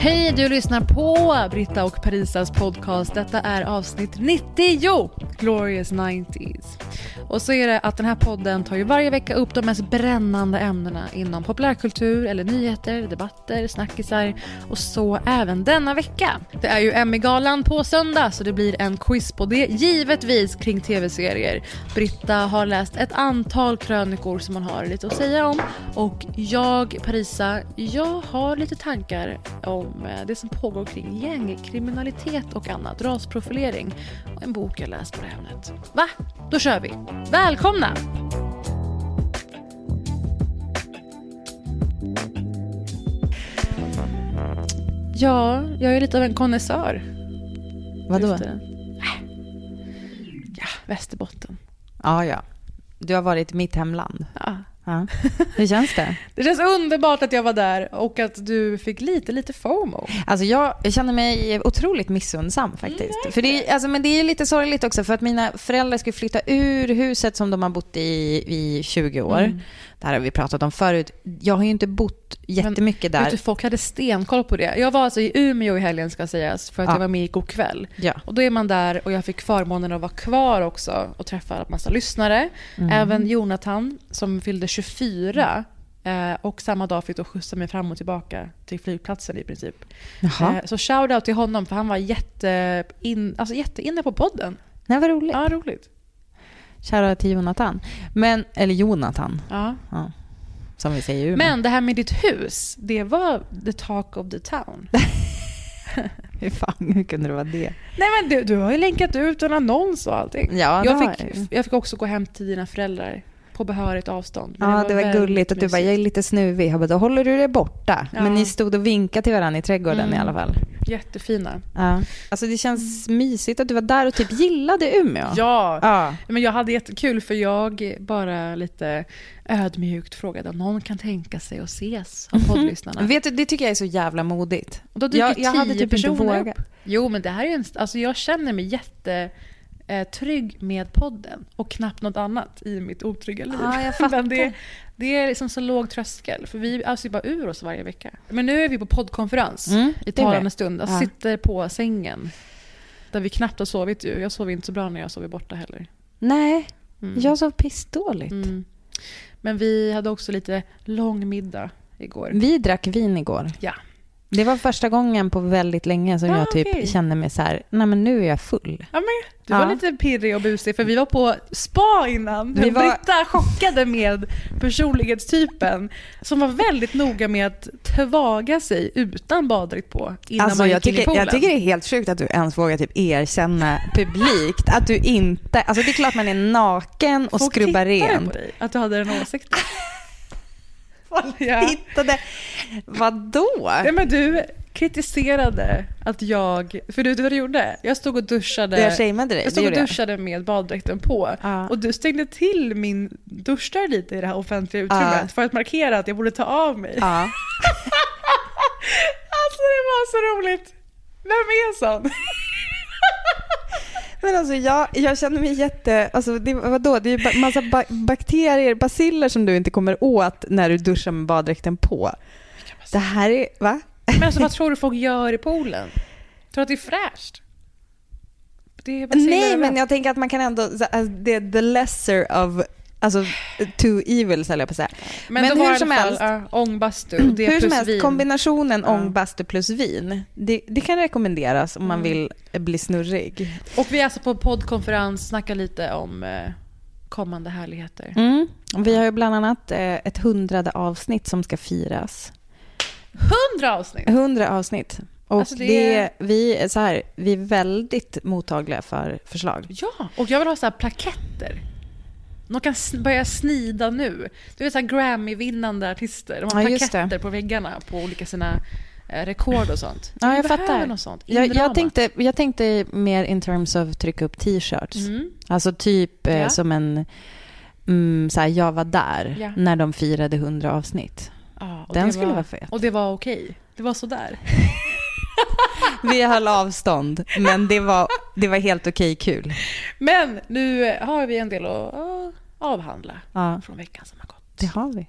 Hej, du lyssnar på Britta och Parisas podcast. Detta är avsnitt 90, Glorious 90s. Och så är det att den här podden tar ju varje vecka upp de mest brännande ämnena inom populärkultur eller nyheter, debatter, snackisar och så även denna vecka. Det är ju Emmy-galan på söndag så det blir en quiz på det givetvis kring tv-serier. Britta har läst ett antal krönikor som man har lite att säga om och jag, Parisa, jag har lite tankar om eh, det som pågår kring gängkriminalitet och annat, rasprofilering och en bok jag läst på det ämnet. Va? Då kör vi! Välkomna! Ja, jag är lite av en konnässör. Vadå? Äh. Ja, Västerbotten. Ja, ja. Du har varit mitt hemland. Ja. Ja. Hur känns det? Det känns underbart att jag var där och att du fick lite, lite FOMO. Alltså jag, jag känner mig otroligt missundsam faktiskt. För det, alltså, men det är lite sorgligt också för att mina föräldrar skulle flytta ur huset som de har bott i i 20 år. Mm. Det här har vi pratat om förut. Jag har ju inte bott jättemycket där. Vet du, folk hade stenkoll på det. Jag var alltså i Umeå i helgen ska sägas för att Ja. jag var med i God kväll. Ja. Och då är man där och jag fick förmånen att vara kvar också och träffa en massa lyssnare. Mm. Även Jonathan som fyllde 24 eh, och samma dag fick då skjutsa mig fram och tillbaka till flygplatsen i princip. Jaha. Eh, så shout-out till honom för han var jätte in, alltså jätteinne på podden. Nej, vad roligt. Ja, roligt. Shoutout till Jonathan. Men, eller Jonathan, Ja. ja, som vi säger i Umeå. Men det här med ditt hus, det var the talk of the town. Hur fan, hur kunde det vara det? Nej men du, du har ju länkat ut en annons och allting. Ja, jag, fick, jag. jag fick också gå hem till dina föräldrar på behörigt avstånd. Men Ja, det var, väldigt gulligt. Och du bara, jag är lite snuvig. Jag bara, då håller du dig borta. Ja. Men ni stod och vinkade till varandra i trädgården Mm. i alla fall. Jättefina. Ja. Alltså det känns mysigt att du var där och typ gillade Umeå. Ja, Ja. men jag hade jättekul för jag bara lite ödmjukt frågade om någon kan tänka sig att ses av poddlyssnarna. Vet du, det tycker jag är så jävla modigt. Och då dyker jag, jag tio hade typ inte personer vågat. upp. Jo, men det här är en... Alltså jag känner mig jätte eh, trygg med podden och knappt något annat i mitt otrygga liv. Ja, jag fattar. Men det, det är liksom så låg tröskel, för vi öser ju bara ur oss varje vecka. Men nu är vi på poddkonferens Mm, i talande stund. Jag Ja. sitter på sängen. Där vi knappt har sovit ju. Jag sover inte så bra när jag sover borta heller. Nej, Mm. jag sov pissdåligt. Mm. Men vi hade också lite lång middag igår. Vi drack vin igår. Ja. Det var första gången på väldigt länge som Ah, jag typ okej. kände mig så här, nej men nu är jag full. Ja, men du Ja. var lite pirrig och busig för vi var på spa innan. Vi var- Britta chockade med personlighetstypen som var väldigt noga med att tvaga sig utan baddräkt på innan Alltså, man jag, gick in i tycker, poolen. jag tycker det är helt sjukt att du ens vågar typ erkänna publikt att du inte... Alltså det är klart man är naken och Folk skrubbar tittade rent. på dig, att du hade den åsikten. Ja. Tittade. Vadå? ja, men du kritiserade att jag, för du vet vad du gjorde? Jag stod och duschade. Jag shameade dig. Jag stod och gjorde jag. duschade med baddräkten på Ja. och du stängde till min duschdörr lite i det här offentliga utrymmet Ja. för att markera att jag borde ta av mig. Ja. Alltså det var så roligt. Vem är sån? Men alltså jag, jag känner mig jätte... Alltså det, vadå? Det är ju massa ba- bakterier, basiller som du inte kommer åt när du duschar med baddräkten på. Det här är... Va? Men alltså vad tror du folk gör i poolen? Tror du att det är fräscht? Det är Nej, men jag tänker att man kan ändå, så- alltså, det är the lesser of, alltså two evils höll jag på att säga. Men, men hur som helst- fall ja, ångbastu det Hur som helst, vin. kombinationen Ja. ångbastu plus vin, det, det kan rekommenderas om man Mm. vill bli snurrig. Och vi är alltså på poddkonferens, snackar lite om eh, kommande härligheter. Mm. Vi har ju bland annat eh, ett hundrade avsnitt som ska firas. Hundra avsnitt! Hundra avsnitt. Och Alltså, det det... vi, är så här, vi är väldigt mottagliga för förslag. Ja, och jag vill ha så här plaketter. De kan börja snida nu. Du vet så Grammy-vinnande artister. De har Ja, plaketter på väggarna på olika sina eh, rekord och sånt. Ja, jag fattar. Något sånt. Jag, jag, tänkte, jag tänkte mer in terms of trycka upp t-shirts. Mm. Alltså typ eh, Ja. som en, mm, så här, jag var där Ja. när de firade 100 avsnitt. Och Den det skulle var, vara fet. Och det var okej. Det var sådär. Vi höll avstånd, men det var, det var helt okej kul. Men nu har vi en del att avhandla Ja, från veckan som har gått. det har vi.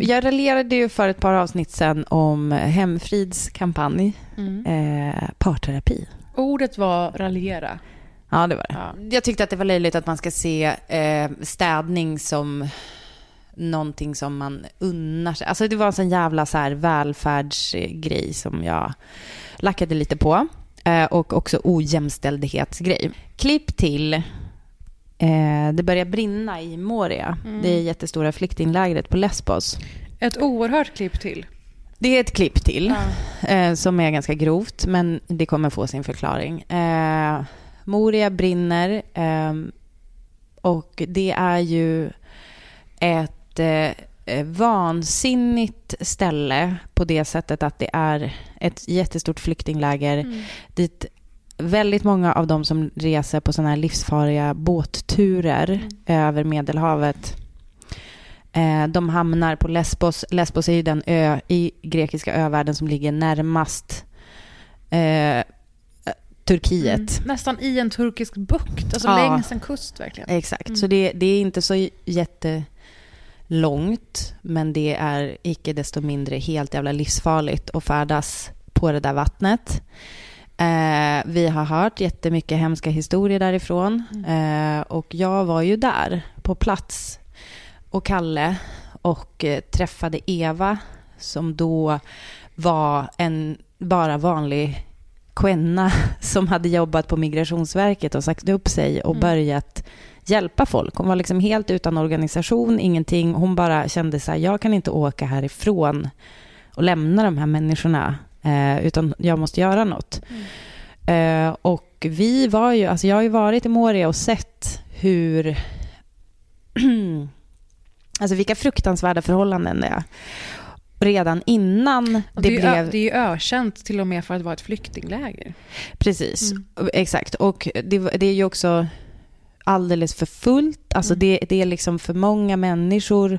Jag raljerade ju för ett par avsnitt sedan om Hemfrids kampanj, Mm. eh, parterapi. Ordet var raljera. Ja, det var det. Ja. Jag tyckte att det var löjligt att man ska se eh, städning som någonting som man unnar sig. Alltså det var en sån jävla så här välfärdsgrej som jag lackade lite på. Eh, och också ojämställdhetsgrej. Klipp till eh, det börjar brinna i Moria. Mm. Det är jättestora flyktinglägret på Lesbos. Ett oerhört klipp till. Det är ett klipp till Ja. eh, som är ganska grovt, men det kommer få sin förklaring. Eh, Moria brinner eh, och det är ju ett eh, vansinnigt ställe på det sättet att det är ett jättestort flyktingläger Mm. dit väldigt många av de som reser på sådana här livsfarliga båtturer Mm. över Medelhavet eh, de hamnar på Lesbos. Lesbos är ju den ö i grekiska övärlden som ligger närmast eh, Turkiet. Mm. Nästan i en turkisk bukt, alltså Ja. längs en kust verkligen. Exakt, Mm. så det, det är inte så jättelångt, men det är icke desto mindre helt jävla livsfarligt att färdas på det där vattnet. Eh, vi har hört jättemycket hemska historier därifrån eh, och jag var ju där på plats och Kalle och eh, träffade Eva som då var en bara vanlig kvinna som hade jobbat på Migrationsverket och sagt upp sig och Mm. börjat hjälpa folk. Hon var liksom helt utan organisation, ingenting. Hon bara kände så här, jag kan inte åka härifrån och lämna de här människorna, eh, utan jag måste göra något. Eh, och vi var ju, alltså jag har ju varit i Moria och sett hur, alltså vilka fruktansvärda förhållanden det är. Redan innan det, det, blev... ö- det är ju ökänt till och med för att vara ett flyktingläger. Precis, Mm. exakt. Och det, det är ju också alldeles för fullt. Alltså Mm. det, det är liksom för många människor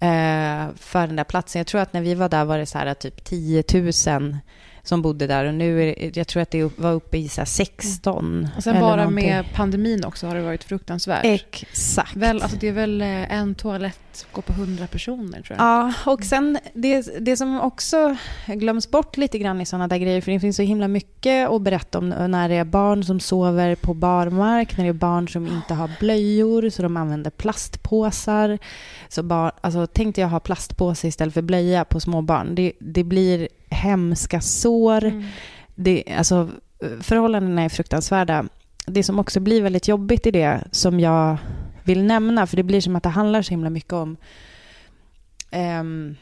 eh, för den där platsen. Jag tror att när vi var där var det så här typ 10 000 som bodde där och nu är jag tror att det var uppe i så här 16. Och sen bara någonting. med pandemin också har det varit fruktansvärt. Exakt. Väl, alltså det är väl eh, en toalett går på 100 personer tror jag. Ja, och sen det, det som också glöms bort lite grann i sådana där grejer, för det finns så himla mycket att berätta om när det är barn som sover på barmark, när det är barn som inte har blöjor, så de använder plastpåsar. Så bar, alltså, tänkte jag ha plastpåse istället för blöja på små barn. Det, det blir hemska sår. Mm. Det, alltså, förhållandena är fruktansvärda. Det som också blir väldigt jobbigt i det, som jag vill nämna, för det blir som att det handlar så himla mycket om ehm,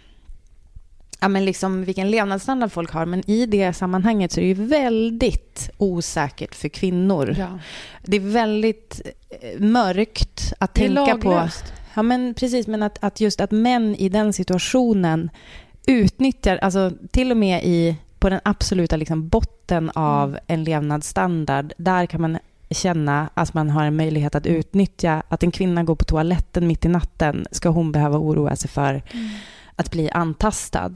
ja, men liksom vilken levnadsstandard folk har. Men i det sammanhanget så är det ju väldigt osäkert för kvinnor. Ja. Det är väldigt eh, mörkt att tänka på. laglöst. Ja, men precis. Men att, att just att män i den situationen utnyttjar, alltså till och med i, på den absoluta liksom botten av Mm. en levnadsstandard, där kan man känna att man har en möjlighet att utnyttja, att en kvinna går på toaletten mitt i natten, ska hon behöva oroa sig för Mm. att bli antastad.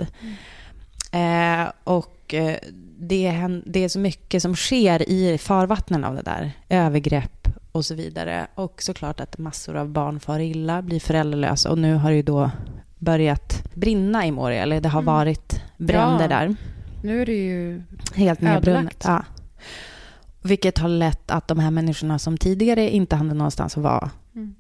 Eh, och eh, det, det är så mycket som sker i farvattnen av det där. Övergrepp och så vidare. Och såklart att massor av barn far illa, blir föräldralösa. Och nu har det ju då börjat brinna i Moria, eller det har Mm. varit bränder Ja. där. Nu är det ju... Helt nedbrunnet. Ja. Vilket har lett att de här människorna som tidigare inte hade någonstans att vara, Mm.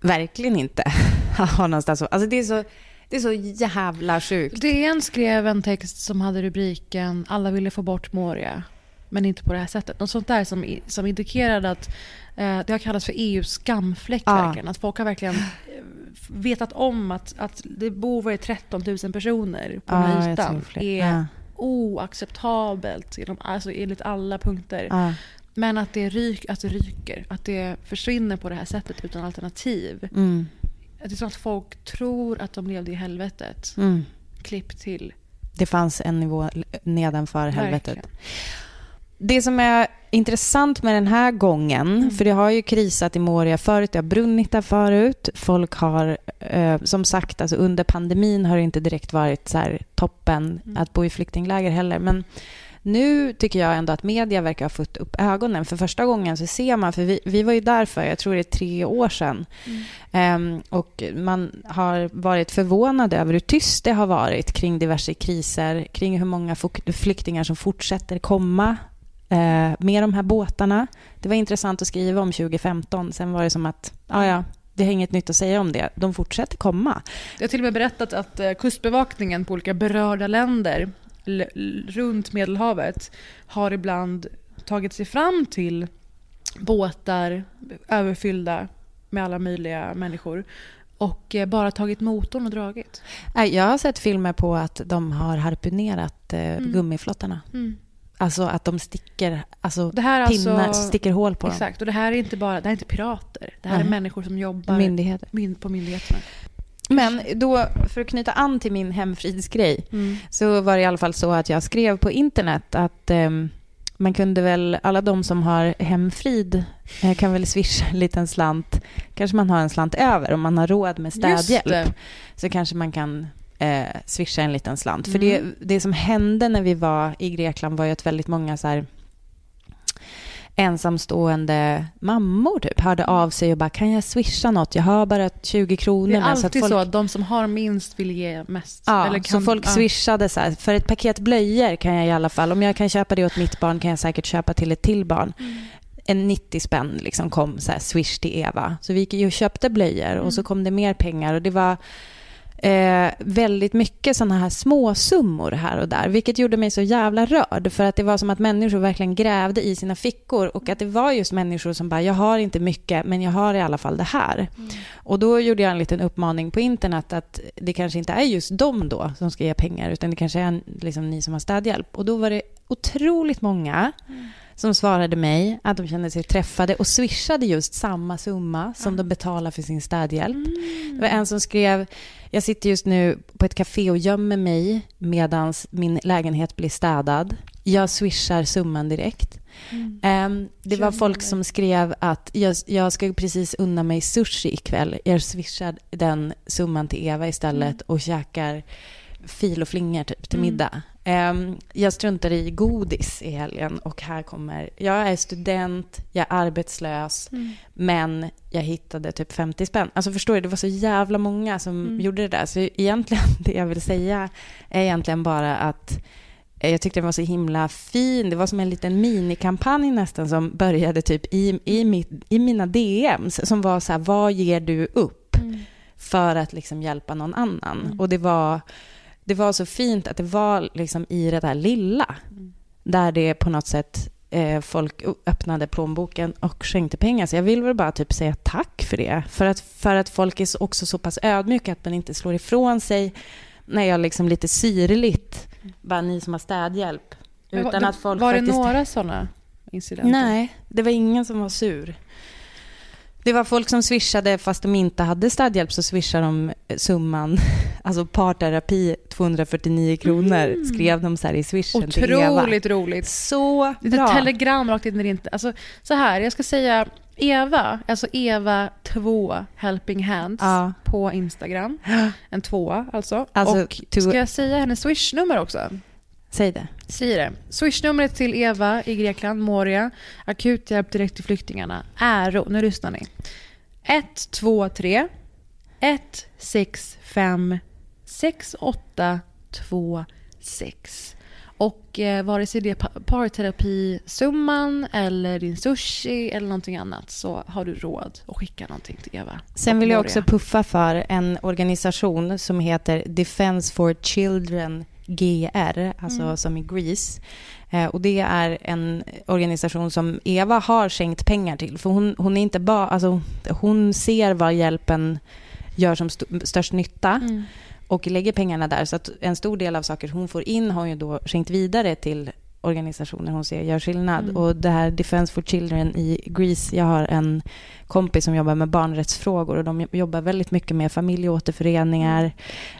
verkligen inte har någonstans att vara. Alltså det är så, det är så jävla sjukt. DN skrev en text som hade rubriken “Alla ville få bort Moria, men inte på det här sättet”. Något sånt där som, som indikerade att det har kallats för EUs skamfläck. Ja. Verkligen. Att folk har verkligen eh, vetat om att, att det bor var det 13 000 personer på den Ja, här jag ytan. är Ja. oacceptabelt genom, alltså enligt alla punkter. Ja. Men att det, ryk, att det ryker, att det försvinner på det här sättet utan alternativ. Mm. Att det är som att folk tror att de levde i helvetet. Mm. Klipp till. Det fanns en nivå nedanför helvetet. Verkligen. Det som är intressant med den här gången, Mm. för det har ju krisat i Moria förut, det har brunnit där förut. Folk har, eh, som sagt, alltså under pandemin har det inte direkt varit så toppen Mm. att bo i flyktingläger heller. Men nu tycker jag ändå att media verkar ha fått upp ögonen. För första gången så ser man, för vi, vi var ju där för, jag tror det är tre år sedan. Mm. Ehm, och man har varit förvånad över hur tyst det har varit kring diverse kriser, kring hur många flyktingar som fortsätter komma med de här båtarna. Det var intressant att skriva om 2015. Sen var det som att, ja ja, det har inget nytt att säga om det. De fortsätter komma. Jag har till och med berättat att eh, kustbevakningen på olika berörda länder runt Medelhavet har ibland tagit sig fram till båtar överfyllda med alla möjliga människor och eh, bara tagit motorn och dragit. Jag har sett filmer på att de har harpunerat eh, Mm. Alltså att de sticker, alltså Det här är pinnar, alltså... sticker hål på Exakt, och det här är inte bara det här är inte pirater. Det här Nej. är människor som jobbar dem. Myndigheter. min, på myndigheterna. Men då, för att knyta an till min hemfridsgrej, så var det i alla fall så att jag skrev på internet att ehm, man kunde väl, alla de som har hemfrid eh, kan väl swisha en liten slant. Kanske man har en slant över om man har råd med städhjälp. Så kanske man kan eh, swisha en liten slant. För Mm. det, det som hände när vi var i Grekland var ju att väldigt många så här ensamstående mammor typ hörde av sig och bara kan jag swisha något? Jag har bara 20 kronor. Det är men så att alltid folk- så att de som har minst vill ge mest. Ja, Eller så kan- folk ja. swishade så här, för ett paket blöjor kan jag i alla fall, om jag kan köpa det åt mitt barn kan jag säkert köpa till ett till barn. Mm. En 90 spänn liksom kom så här, swish till Eva. Så vi gick och köpte blöjor och så kom det mer pengar och det var eh, väldigt mycket sådana här småsummor här och där, vilket gjorde mig så jävla rörd för att det var som att människor verkligen grävde i sina fickor och att det var just människor som bara, jag har inte mycket men jag har i alla fall det här. Och då gjorde jag en liten uppmaning på internet att det kanske inte är just de då som ska ge pengar utan det kanske är liksom ni som har städhjälp. Och då var det otroligt många som svarade mig att de kände sig träffade och swishade just samma summa som de betalar för sin städhjälp. Det var en som skrev, jag sitter just nu på ett café och gömmer mig medan min lägenhet blir städad. Jag swishar summan direkt. Ehm, det var folk som skrev att jag, jag ska precis unna mig sushi ikväll. Jag swishar den summan till Eva istället och käkar fil och flingor typ till middag. Ehm, jag struntar i godis i helgen och här kommer... Jag är student, jag är arbetslös, men jag hittade typ 50 spänn. Alltså förstår du, det var så jävla många som gjorde det där. Så egentligen, det jag vill säga är egentligen bara att eh, jag tyckte den var så himla fin. Det var som en liten minikampanj nästan som började typ i, i, mitt, i mina DMs som var så här, vad ger du upp för att liksom hjälpa någon annan? Och det var, det var så fint att det var liksom i det där lilla där det på något sätt eh, folk öppnade plånboken och skänkte pengar. Så jag vill väl bara typ säga tack för det. För att, för att folk är så- också så pass ödmjuka att man inte slår ifrån sig när jag liksom lite syrligt, bara ni som har städhjälp. Utan var, att folk var faktiskt... det några sådana incidenter? Nej, det var ingen som var sur. Det var folk som swishade fast de inte hade städhjälp så swishade de summan, alltså parterapi 249 kronor skrev de så här i swishen till Eva. Otroligt roligt. Så Lite bra. telegram rakt in i inte. Alltså, så här, jag ska säga, Eva, alltså Eva 2 Helping Hands Ja. på Instagram. En tvåa alltså. Alltså, och to- ska jag säga hennes swishnummer också? Säg det. Säger det. Swishnumret till Eva i Grekland, Moria. Akuthjälp direkt till flyktingarna. Äro, nu lyssnar ni. 123 165 6826. Och eh, vare sig det är pa- parterapisumman eller din sushi eller någonting annat så har du råd att skicka någonting till Eva. Sen vill jag också puffa för en organisation som heter Defense for Children GR, alltså som i Greece. Eh, och det är en organisation som Eva har skänkt pengar till. För hon, hon är inte bara, alltså hon ser vad hjälpen gör som st- störst nytta Mm. Och lägger pengarna där. Så att en stor del av saker hon får in har hon ju då skänkt vidare till organisationer hon ser gör skillnad. Mm. Och det här Defense for Children i Greece, jag har en kompis som jobbar med barnrättsfrågor och de jobbar väldigt mycket med familjeåterföreningar,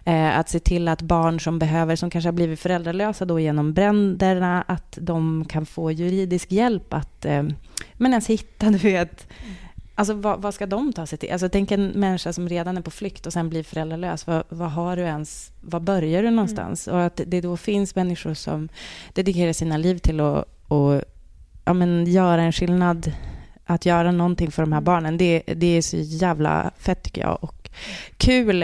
eh, att se till att barn som behöver, som kanske har blivit föräldralösa då genom bränderna, att de kan få juridisk hjälp att eh, men ens hitta, du vet, Alltså vad, vad ska de ta sig till? Alltså tänk en människa som redan är på flykt och sen blir föräldralös. Vad, vad har du ens, var börjar du någonstans? Och att det då finns människor som dedikerar sina liv till att och, ja, men, göra en skillnad, att göra någonting för de här barnen. Det, det är så jävla fett tycker jag. Och kul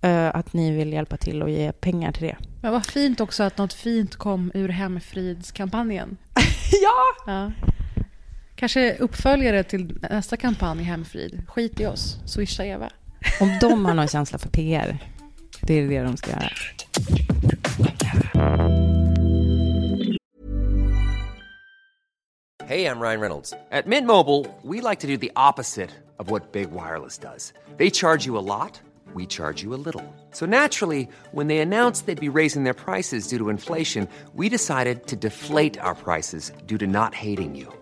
eh, att ni vill hjälpa till och ge pengar till det. Men vad fint också att något fint kom ur hemfridskampanjen. Ja! Ja. Kanske uppföljare till nästa kampanj Hemfrid. Skit i oss. Swisha Eva. Om de har någon känsla för PR, det är det de ska göra. Hey, I'm Ryan Reynolds. At Mint Mobile, we like to do the opposite of what Big Wireless does. They charge you a lot, we charge you a little. So naturally, when they announced they'd be raising their prices due to inflation, we decided to deflate our prices due to not hating you.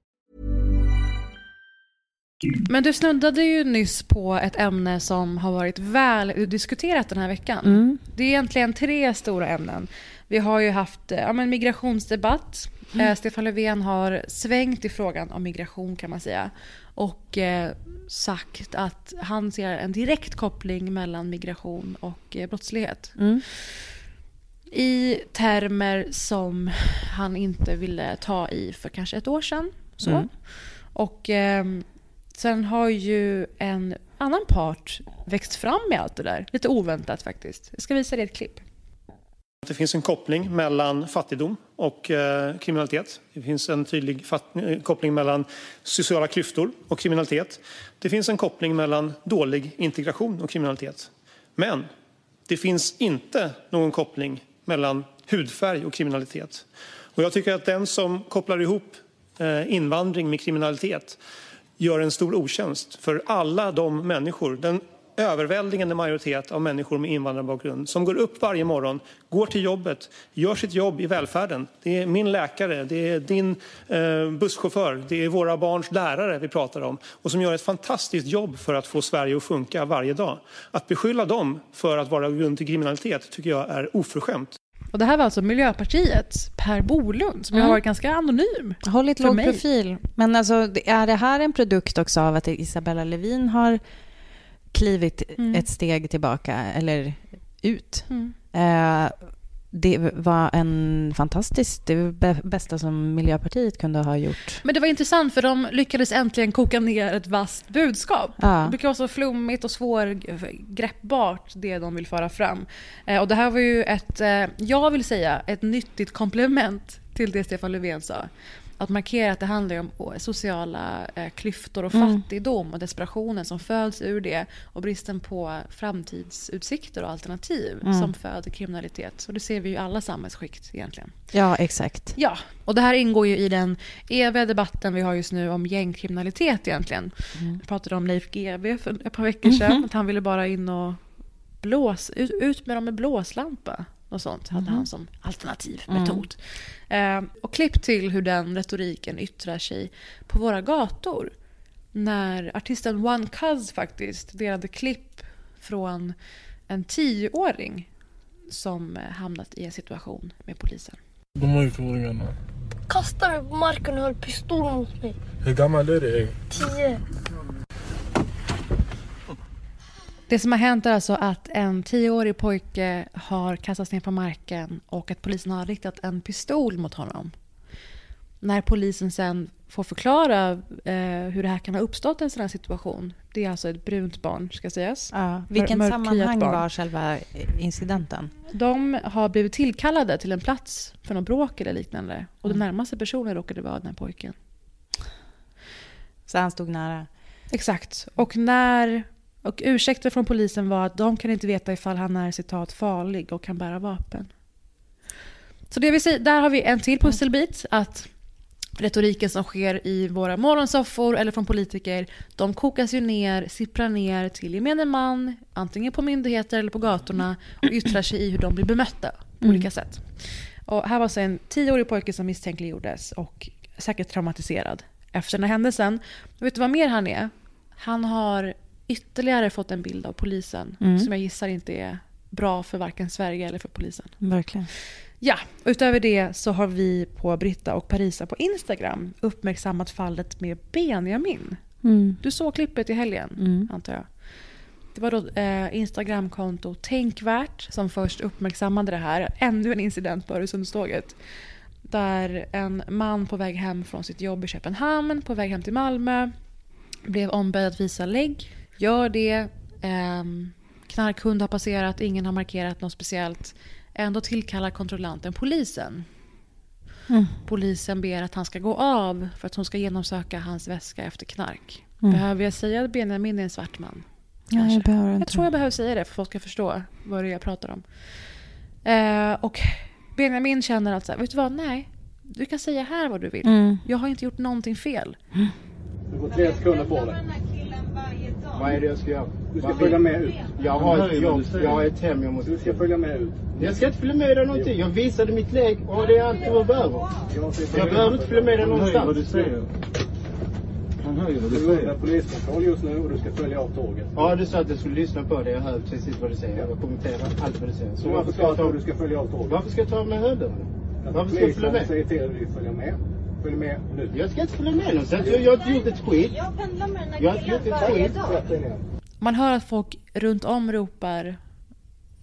Men du snuddade ju nyss på ett ämne som har varit väl diskuterat den här veckan. Mm. Det är egentligen tre stora ämnen. Vi har ju haft eh, ja, men migrationsdebatt. Mm. Eh, Stefan Löfven har svängt i frågan om migration kan man säga. Och eh, sagt att han ser en direkt koppling mellan migration och eh, brottslighet. Mm. I termer som han inte ville ta i för kanske ett år sedan. Så. Mm. Och ehm, sen har ju en annan part växt fram med allt det där. Lite oväntat faktiskt. Jag ska visa dig ett klipp. Det finns en koppling mellan fattigdom och eh, kriminalitet. Det finns en tydlig eh, koppling mellan sociala klyftor och kriminalitet. Det finns en koppling mellan dålig integration och kriminalitet. Men det finns inte någon koppling mellan hudfärg och kriminalitet. Och jag tycker att den som kopplar ihop eh, invandring med kriminalitet gör en stor otjänst för alla de människor, den överväldigande majoritet av människor med invandrarbakgrund som går upp varje morgon, går till jobbet, gör sitt jobb i välfärden. Det är min läkare, det är din eh, busschaufför, det är våra barns lärare vi pratar om och som gör ett fantastiskt jobb för att få Sverige att funka varje dag. Att beskylla dem för att vara grund till kriminalitet tycker jag är oförskämt. Och det här var alltså Miljöpartiets Per Bolund som ju har varit ganska anonym. Hållit låg mig. profil. Men alltså, är det här en produkt också av att Isabella Lövin har klivit ett steg tillbaka eller ut? Eh, det var en fantastisk, det bästa som Miljöpartiet kunde ha gjort. Men det var intressant för de lyckades äntligen koka ner ett vasst budskap. Ja. Det brukar vara så flummigt och svårgreppbart det de vill föra fram. Eh, och det här var ju ett, eh, jag vill säga, ett nyttigt komplement till det Stefan Löfven sa. Att markera att det handlar om sociala eh, klyftor och Mm. fattigdom och desperationen som föds ur det och bristen på framtidsutsikter och alternativ Mm. som föder kriminalitet. Och det ser vi ju i alla samhällsskikt egentligen. Ja, exakt. Ja, och det här ingår ju i den eviga debatten vi har just nu om gängkriminalitet egentligen. Jag pratade om Leif GW för ett par veckor sedan, att han ville bara in och blås, ut, ut med dem med blåslampa. Och sånt hade han som alternativ metod. Eh, och klipp till hur den retoriken yttrar sig på våra gator. När artisten One Cuz faktiskt delade klipp från en tioåring som eh, hamnat i en situation med polisen. De här utfrågningarna. Kastade mig på marken och höll pistol mot mig. Hur gammal är du? Tio. Det som har hänt är alltså att en tioårig pojke har kastats ner på marken och att polisen har riktat en pistol mot honom. När polisen sen får förklara eh, hur det här kan ha uppstått i en sån här situation. Det är alltså ett brunt barn, ska sägas. Ja. Vilken sammanhang barn. var själva incidenten? De har blivit tillkallade till en plats för något bråk eller liknande. Och den närmaste personen råkade vara den här pojken. Så han stod nära. Exakt. Och när... Och ursäkten från polisen var att de kan inte veta ifall han är citat farlig och kan bära vapen. Så det vill säga, där har vi en till pusselbit. Att retoriken som sker i våra morgonsoffor eller från politiker, de kokas ju ner, sipprar ner till gemene man, antingen på myndigheter eller på gatorna och yttrar sig i hur de blir bemötta på olika sätt. Och här var så en tioårig pojke som misstänkliggjordes och säkert traumatiserad efter den här händelsen. Och vet du vad mer han är? Han har ytterligare fått en bild av polisen som jag gissar inte är bra för varken Sverige eller för polisen. Verkligen. Ja, utöver det så har vi på Britta och Parisa på Instagram uppmärksammat fallet med Benjamin. Mm. Du såg klippet i helgen, antar jag. Det var då eh, Instagramkonto Tänkvärt som först uppmärksammade det här. Ännu en incident på Öresundståget. Där en man på väg hem från sitt jobb i Köpenhamn, på väg hem till Malmö, blev ombedd att visa lägg. Gör det. ehm, knarkhund har passerat, ingen har markerat något speciellt. Ändå tillkallar kontrollanten polisen. Polisen ber att han ska gå av för att hon ska genomsöka hans väska efter knark. Behöver jag säga att Benjamin är en svart man? Nej, jag behöver Jag inte. tror jag behöver säga det för att folk ska förstå vad det är jag pratar om. Eh, och Benjamin känner alltså, vet du vad, nej. Du kan säga här vad du vill. Mm. Jag har inte gjort någonting fel. Du får tre sekunder på dig. Vad är det jag ska göra? Du ska Vad följa med ut. Jag har ett jobb, jag har ett hem jag måste... Du ska följa med ut. Jag ska inte följa med dig någonting. Jag visade mitt lägg och det är allt jag behöver. Jag behöver inte följa med dig någonstans. Han hör ju vad Du du är under säger. poliskontroll just nu och du ska följa av tåget. Ja, du sa att jag skulle lyssna på det. Jag hör precis vad du säger. Jag kommenterar allt vad du säger. Så varför ska jag ta du ska följa av tåget? Varför ska jag ta mig hörlurarna? Varför ska jag följa Polisen med? säger till dig att följa med. Följ med nu. Jag ska inte följa med någonstans. Jag, jag har gjort ett skit. Jag pendlar med den här Jag killen varje dag. Man hör att folk runt om ropar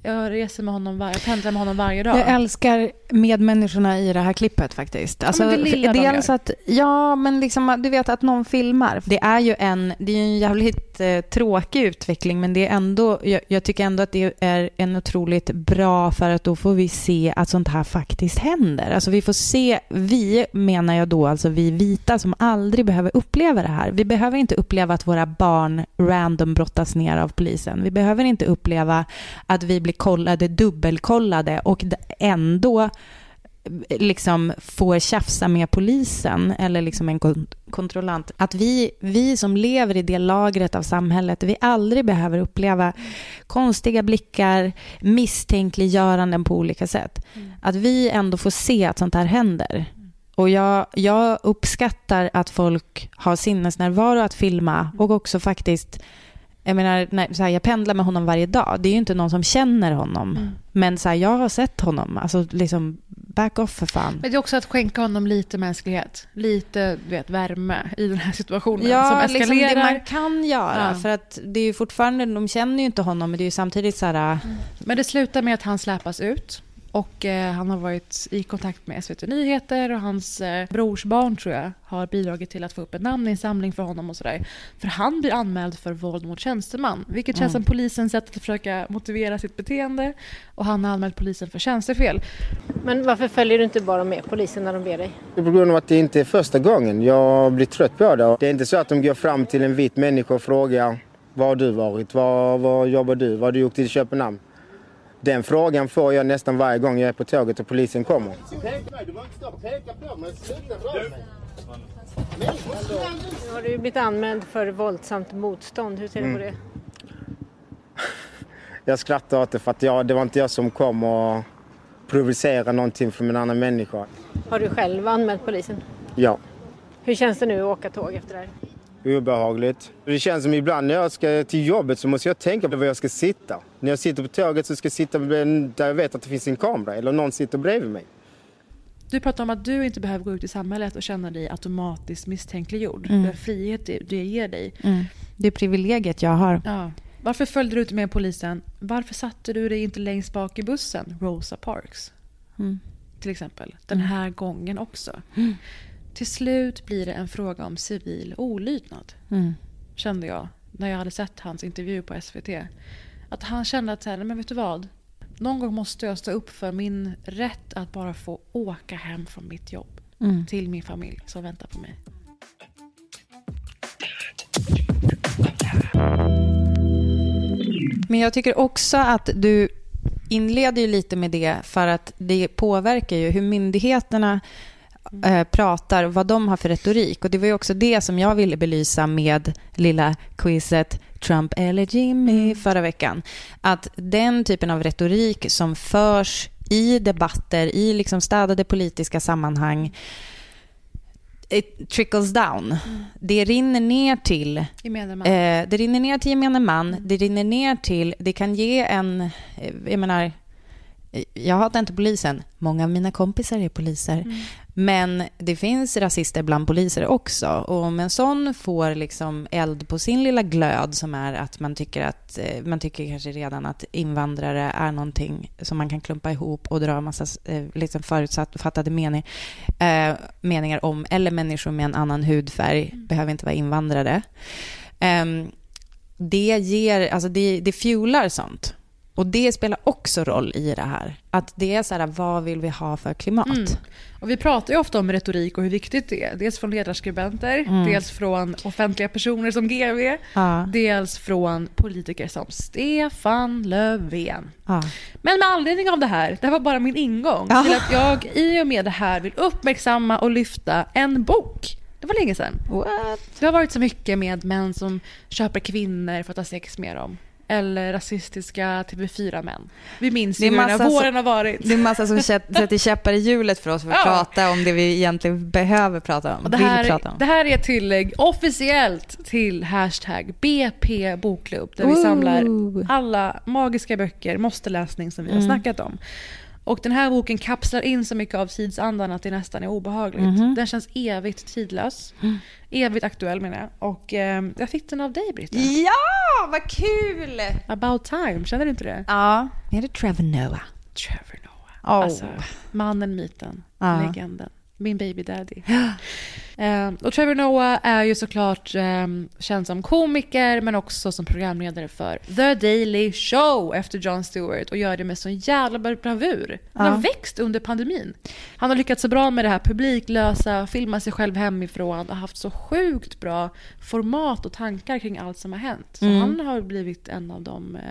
jag reser med honom, var- jag pendlar med honom varje dag. Jag älskar medmänniskorna i det här klippet faktiskt. Alltså, men det lilla de dels gör. att, ja, men liksom, du vet att någon filmar. Det är ju en, det är ju en jävligt eh, tråkig utveckling, men det är ändå, jag, jag tycker ändå att det är en otroligt bra, för att då får vi se att sånt här faktiskt händer. Alltså vi får se, vi menar jag då, alltså vi vita som aldrig behöver uppleva det här. Vi behöver inte uppleva att våra barn random brottas ner av polisen. Vi behöver inte uppleva att vi blir kollade, dubbelkollade och ändå liksom får tjafsa med polisen eller liksom en kon- kontrollant. Att vi, vi som lever i det lagret av samhället, vi aldrig behöver uppleva konstiga blickar, misstänkliggöranden på olika sätt. Att vi ändå får se att sånt här händer. Och jag, jag uppskattar att folk har sinnesnärvaro att filma och också faktiskt jag menar, när, så här, jag pendlar med honom varje dag. Det är ju inte någon som känner honom. Men så här, jag har sett honom. Alltså liksom, back off för fan. Men det är också att skänka honom lite mänsklighet. Lite du vet, värme i den här situationen Ja, som liksom eskalerar. det man kan göra. Ja. För att det är ju fortfarande, de känner ju inte honom, men det är ju samtidigt så här... Men det slutar med att han släpas ut Och eh, han har varit i kontakt med SVT Nyheter och hans eh, brorsbarn tror jag har bidragit till att få upp en namninsamling för honom och sådär. För han blir anmäld för våld mot tjänsteman, vilket känns Mm. som polisens sätt att försöka motivera sitt beteende. Och han har anmält polisen för tjänstefel. Men varför följer du inte bara med polisen när de ber dig? Det är på grund av att det inte är första gången. Jag blir trött på det. Det är inte så att de går fram till en vit människa och frågar var har du varit? Var, var jobbar du? Vad har du gjort i Köpenhamn? Den frågan får jag nästan varje gång jag är på tåget och polisen kommer. Nu har du blivit anmäld för våldsamt motstånd. Hur ser du på Mm. det? Jag skrattar åt det för att jag, det var inte jag som kom och provocerade någonting från en annan människa. Har du själv anmält polisen? Ja, Hur känns det nu att åka tåg efter det här? obehagligt. Det känns som ibland när jag ska till jobbet så måste jag tänka på var jag ska sitta. När jag sitter på tåget så ska jag sitta där jag vet att det finns en kamera eller någon sitter bredvid mig. Du pratar om att du inte behöver gå ut i samhället och känna dig automatiskt misstänkliggjord. Mm. Den frihet det, det ger dig. Mm. Det är privilegiet jag har. Ja. Varför följde du inte med polisen? Varför satte du dig inte längst bak i bussen, Rosa Parks? Mm. Till exempel. Den här gången också. Mm. Till slut blir det en fråga om civil olydnad. Mm. Kände jag när jag hade sett hans intervju på SVT. Att han kände att så här, "Nej, men vet du vad? Någon gång måste jag stå upp för min rätt att bara få åka hem från mitt jobb. Mm. Till min familj som väntar på mig. Men jag tycker också att du inleder ju lite med det för att det påverkar ju hur myndigheterna eh, pratar och vad de har för retorik. Och det var ju också det som jag ville belysa med lilla quizet Trump eller Jimmy förra veckan. Att den typen av retorik som förs i debatter, i liksom städade politiska sammanhang, it trickles down. Det rinner ner till. Eh, det rinner ner till gemene man. Det rinner ner till, det kan ge en, eh, jag menar, jag hatar inte polisen. Många av mina kompisar är poliser. Men det finns rasister bland poliser också. Och om en sån får liksom eld på sin lilla glöd som är att man tycker att eh, man tycker kanske redan att invandrare är någonting som man kan klumpa ihop och dra en massa eh, liksom förutfattade mening, eh, meningar om. Eller människor med en annan hudfärg behöver inte vara invandrare. Ehm, det ger, alltså det, det fuelar sånt. Och det spelar också roll i det här. Att det är så här, vad vill vi ha för klimat? Mm. Och vi pratar ju ofta om retorik och hur viktigt det är. Dels från ledarskribenter, Mm. dels från offentliga personer som GV, Ja. dels från politiker som Stefan Löfven. Ja. Men med anledning av det här, det här var bara min ingång till att jag i och med det här vill uppmärksamma och lyfta en bok. Det var länge sedan. What? Det har varit så mycket med män som köper kvinnor för att ha sex med dem. Eller rasistiska TV4-män. Vi minns ju hur den här våren har varit. Det är massa som sätter käppar i hjulet för oss för att Ja. prata om det vi egentligen behöver prata om. Och det, här, prata om. det här är ett tillägg officiellt till hashtag BP Bokklubb där vi Ooh. samlar alla magiska böcker, måste-läsning som vi har Mm. snackat om. Och den här boken kapslar in så mycket av tidsandan att det nästan är obehagligt. Mhm. Den känns evigt tidlös. Mm. Evigt aktuell menar jag. Och eh, jag fick den av dig Britta. Ja, vad kul! About time, känner du inte det? Ja, är det Trevor Noah? Trevor Noah. Oh. Alltså, mannen, myten, Ja. legenden. Min baby daddy. Eh, och Trevor Noah är ju såklart eh, känd som komiker men också som programledare för The Daily Show efter Jon Stewart och gör det med sån jävla bravur. Han har växt under pandemin. Han har lyckats så bra med det här publiklösa, filma sig själv hemifrån och haft så sjukt bra format och tankar kring allt som har hänt. Så Mm. han har blivit en av de eh,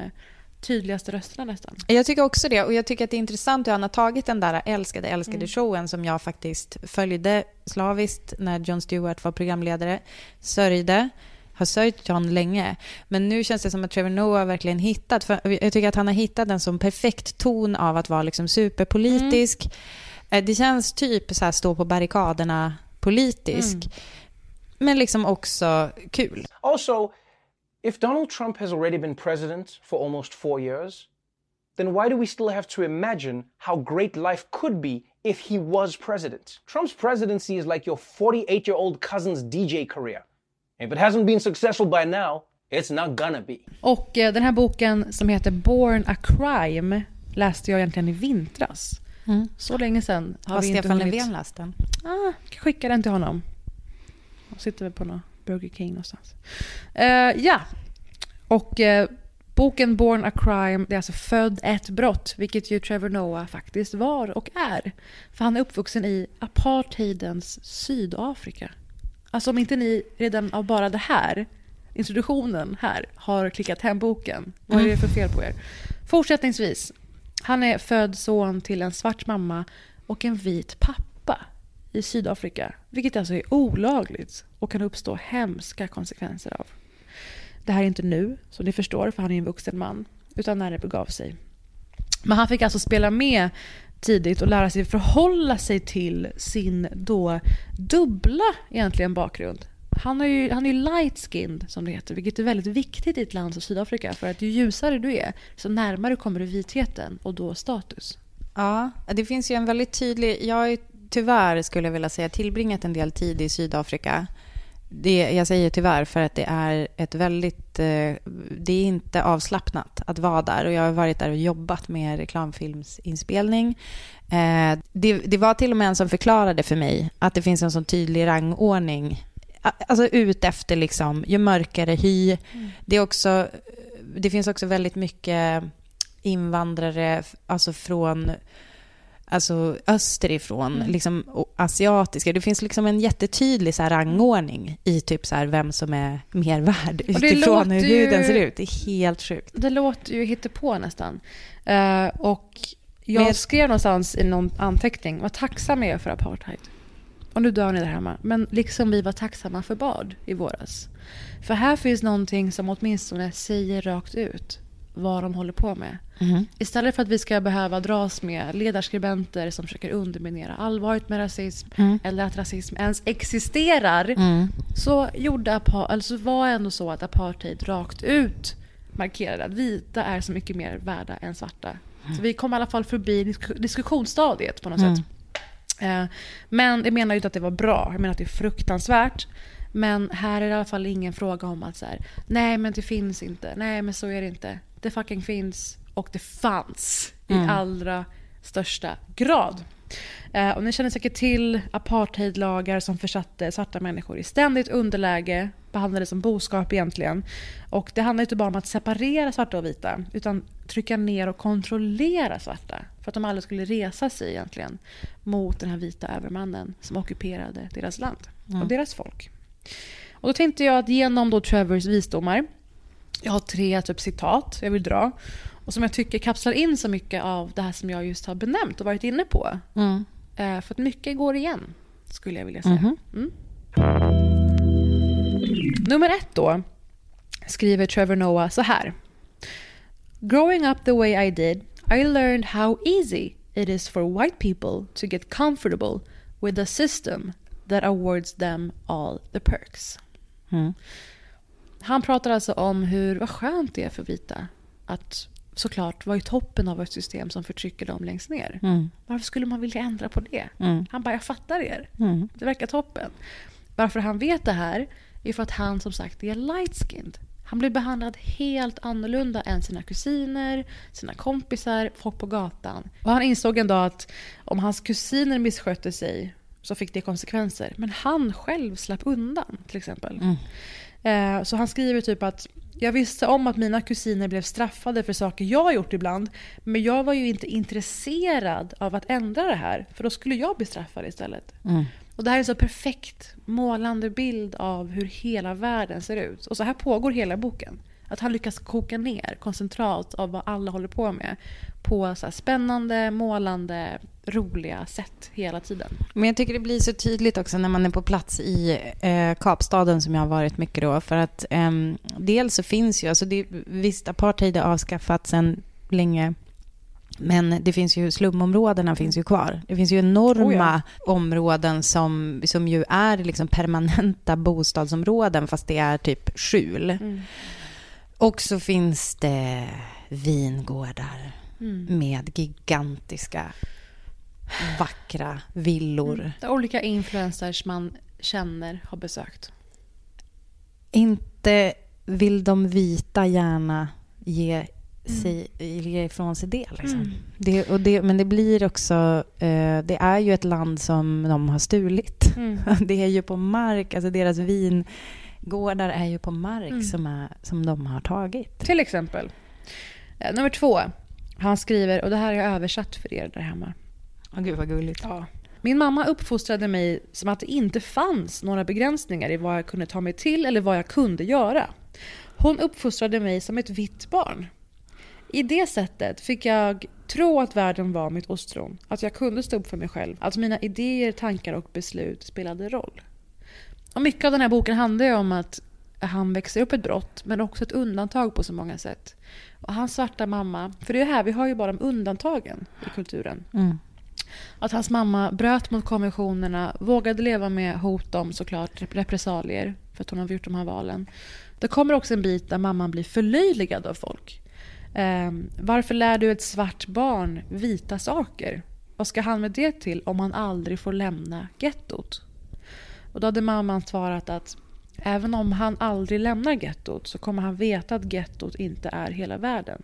tydligaste rösterna nästan. Jag tycker också det. Och jag tycker att det är intressant hur han har tagit den där älskade, älskade Mm. showen som jag faktiskt följde slaviskt när Jon Stewart var programledare. Sörjde. Har sörjt John länge. Men nu känns det som att Trevor Noah verkligen hittat. För jag tycker att han har hittat en sån perfekt ton av att vara liksom superpolitisk. Eh, Det känns typ så här stå på barrikaderna politisk. Men liksom också kul. Also, if Donald Trump has already been president for almost four years, then why do we still have to imagine how great life could be if he was president? Trump's presidency is like your 48 year old cousin's DJ career. If it hasn't been successful by now, it's not gonna be. Och eh, den här boken som heter Born a Crime läste jag egentligen i vintras. Mm. Så länge sedan har Har vi inte Stefan hunnit- Löfven läst den? Ah, kan skicka den till honom. Han sitter väl på någon Burger King någonstans. Uh, ja, och uh, boken Born a Crime, det är alltså Född ett brott, vilket ju Trevor Noah faktiskt var och är. För han är uppvuxen i apartheidens Sydafrika. Alltså om inte ni redan av bara det här, introduktionen här, har klickat hem boken, vad är det för fel på er? Fortsättningsvis, han är född son till en svart mamma och en vit pappa i Sydafrika, vilket alltså är olagligt och kan uppstå hemska konsekvenser av. Det här är inte nu, som ni förstår, för han är en vuxen man, utan när det begav sig. Men han fick alltså spela med tidigt och lära sig förhålla sig till sin då dubbla egentligen bakgrund. Han är ju, han är ju light-skinned som det heter, vilket är väldigt viktigt i ett land som Sydafrika. För att ju ljusare du är, så närmare kommer du vitheten och då status. Ja, det finns ju en väldigt tydlig... Jag har ju tyvärr, skulle jag vilja säga, tillbringat en del tid i Sydafrika. Det, jag säger tyvärr för att det är ett väldigt... eh, Det är inte avslappnat att vara där. Och jag har varit där och jobbat med reklamfilmsinspelning. Eh, Det, det var till och med en som förklarade för mig att det finns en sån tydlig rangordning. Alltså ut efter liksom, ju mörkare hy. Det, är också, det finns också väldigt mycket invandrare, alltså från alltså österifrån, Mm. liksom asiatiska. Det finns liksom en jättetydlig så här rangordning i typ så här vem som är mer värd utifrån hur ju- huden ser ut. Det är helt sjukt. Det låter ju hittepå nästan. Eh, och jag Men- skrev någonstans i någon anteckning, vad tacksam är jag för apartheid. Och nu dör ni där hemma. Men liksom vi var tacksamma för bad i våras. För här finns någonting som åtminstone säger rakt ut vad de håller på med. Mhm. Istället för att vi ska behöva dras med ledarskribenter som försöker underminera allvaret med rasism Mm. eller att rasism ens existerar Mm. så, gjorde alltså var ändå så att apartheid rakt ut markerade att vita är så mycket mer värda än svarta. Så vi kom i alla fall förbi disk- diskussionsstadiet på något Mm. sätt. Eh, Men jag menar ju inte att det var bra, jag menar att det är fruktansvärt. Men här är det i alla fall ingen fråga om att så här, nej men det finns inte, nej men så är det inte. Det fucking finns och det fanns Mm. i allra största grad. Eh, och ni känner säkert till apartheidlagar som försatte svarta människor i ständigt underläge, behandlades som boskap egentligen. Och det handlar inte bara om att separera svarta och vita, utan trycka ner och kontrollera svarta. För att de aldrig skulle resa sig egentligen mot den här vita övermannen som ockuperade deras land Mm. och deras folk. Och då tänkte jag att genom då Trevors visdomar, jag har tre typ citat jag vill dra, och som jag tycker kapslar in så mycket av det här som jag just har benämnt och varit inne på. Mm. Eh, för att mycket går igen, skulle jag vilja säga. Mhm. Mm. Nummer ett då, skriver Trevor Noah så här. Growing up the way I did, I learned how easy it is for white people to get comfortable with a system that awards them all the perks. Mm. Han pratar alltså om hur vad skönt det är för vita att såklart vara i toppen av ett system som förtrycker dem längst ner. Mm. Varför skulle man vilja ändra på det? Mm. Han bara, jag fattar er. Mm. Det verkar toppen. Varför han vet det här är för att han som sagt är light-skinned. Han blir behandlad helt annorlunda än sina kusiner, sina kompisar, folk på gatan. Och han insåg en dag att om hans kusiner misskötte sig så fick det konsekvenser. Men han själv slapp undan till exempel. Mm. Eh, Så han skriver typ att jag visste om att mina kusiner blev straffade för saker jag gjort ibland. Men jag var ju inte intresserad av att ändra det här. För då skulle jag bli straffad istället. Mm. Och det här är en så perfekt målande bild av hur hela världen ser ut. Och så här pågår hela boken. Att han lyckas koka ner koncentrat av vad alla håller på med på så spännande, målande, roliga sätt hela tiden. Men jag tycker det blir så tydligt också när man är på plats i eh, Kapstaden som jag har varit mycket då. För att ehm, dels så finns ju, alltså det, visst apartheid är avskaffat sedan länge. Men det finns ju, slumområdena finns ju kvar. Det finns ju enorma områden som, som ju är liksom permanenta bostadsområden fast det är typ skjul. Mm. Och så finns det vingårdar Mm. med gigantiska vackra villor. Mm. Där olika influencers man känner har besökt. Inte vill de vita gärna ge sig, ge ifrån sig det. Liksom. Mm. det, och det. Men det blir också... Eh, det är ju ett land som de har stulit. Mm. Det är ju på mark, alltså deras vingårdar är ju på mark Mm. som, är, som de har tagit. Till exempel. Eh, nummer två. Han skriver, och det här har jag översatt för er där hemma. Åh gud vad gulligt. Ja. Min mamma uppfostrade mig som att det inte fanns några begränsningar i vad jag kunde ta mig till eller vad jag kunde göra. Hon uppfostrade mig som ett vitt barn. I det sättet fick jag tro att världen var mitt ostron, att jag kunde stå upp för mig själv, att mina idéer, tankar och beslut spelade roll. Och mycket av den här boken handlar ju om att han växer upp ett brott, men också ett undantag på så många sätt. Och hans svarta mamma, för det är här, vi har ju bara de undantagen i kulturen. Mm. Att hans mamma bröt mot konventionerna, vågade leva med hot om såklart rep- repressalier för att hon har gjort de här valen. Det kommer också en bit där mamman blir förlöjligad av folk. Ehm, varför lär du ett svart barn vita saker? Vad ska han med det till om han aldrig får lämna gettot? Och då hade mamman svarat att även om han aldrig lämnar gettot så kommer han veta att gettot inte är hela världen.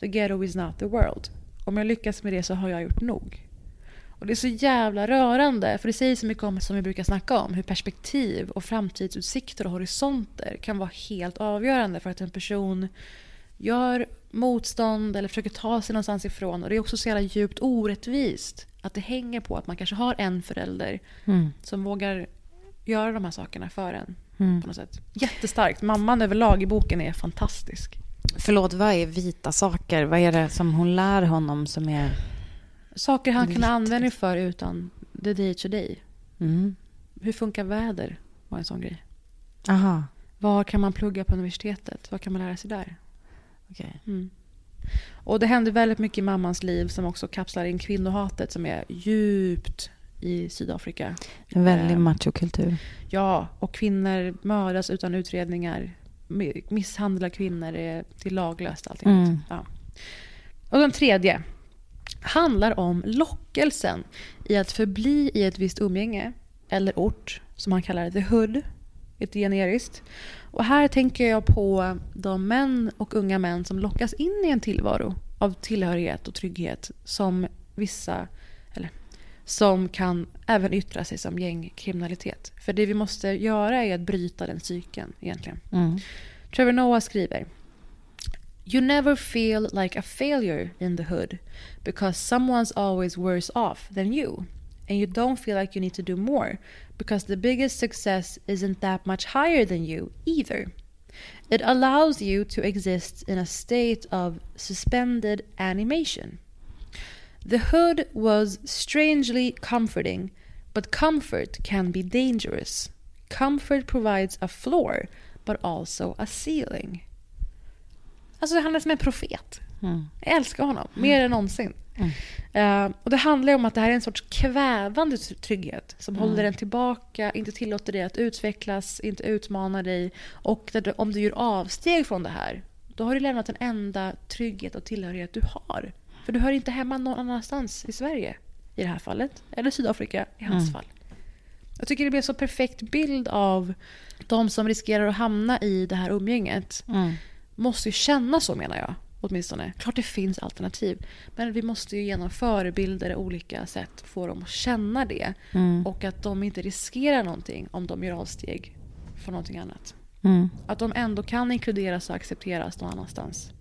The ghetto is not the world. Om jag lyckas med det så har jag gjort nog. Och det är så jävla rörande, för det säger så mycket om, som vi brukar snacka om, hur perspektiv och framtidsutsikter och horisonter kan vara helt avgörande för att en person gör motstånd eller försöker ta sig någonstans ifrån. Och det är också så jävla djupt orättvist att det hänger på att man kanske har en förälder Mm. som vågar göra de här sakerna för en. Mm. På något sätt. Jättestarkt. Mamman överlag i boken är fantastisk. Förlåt, vad är vita saker? Vad är det som hon lär honom som är... Saker han kan användning för utan the day to day. Mm. Hur funkar väder? var en sån grej. Aha, Vad kan man plugga på universitetet? Vad kan man lära sig där? okej. Mm. Och det händer väldigt mycket i mammans liv som också kapslar in kvinnohatet som är djupt i Sydafrika. En väldig Eh, machokultur. Ja, och kvinnor mördas utan utredningar. Mi- Misshandla kvinnor är till laglöst. Allting. Mm. Ja. Och den tredje handlar om lockelsen i att förbli i ett visst umgänge eller ort, som han kallar the hood, ett generiskt. Och här tänker jag på de män och unga män som lockas in i en tillvaro av tillhörighet och trygghet som vissa, som kan även yttra sig som gängkriminalitet. För det vi måste göra är att bryta den cykeln egentligen. Mm. Trevor Noah skriver You never feel like a failure in the hood because someone's always worse off than you. And you don't feel like you need to do more because the biggest success isn't that much higher than you either. It allows you to exist in a state of suspended animation. The hood was strangely comforting, but comfort can be dangerous. Comfort provides a floor, but also a ceiling. Alltså han är som en profet. Mm. Jag älskar honom mer än någonsin. Eh, och det handlar om att det här är en sorts kvävande trygghet som Mm. håller en tillbaka, inte tillåter dig att utvecklas, inte utmanar dig. Och du, om du gör avsteg från det här, då har du lämnat den enda trygghet och tillhörighet du har. För du hör inte hemma någon annanstans i Sverige i det här fallet. Eller Sydafrika i hans Mm. fall. Jag tycker det blir en så perfekt bild av de som riskerar att hamna i det här umgänget. Mm. Måste ju känna så menar jag. Åtminstone. Klart det finns alternativ. Men vi måste ju genom förebilder och olika sätt få dem att känna det. Mm. Och att de inte riskerar någonting om de gör avsteg från någonting annat. Mm. Att de ändå kan inkluderas och accepteras någon annanstans.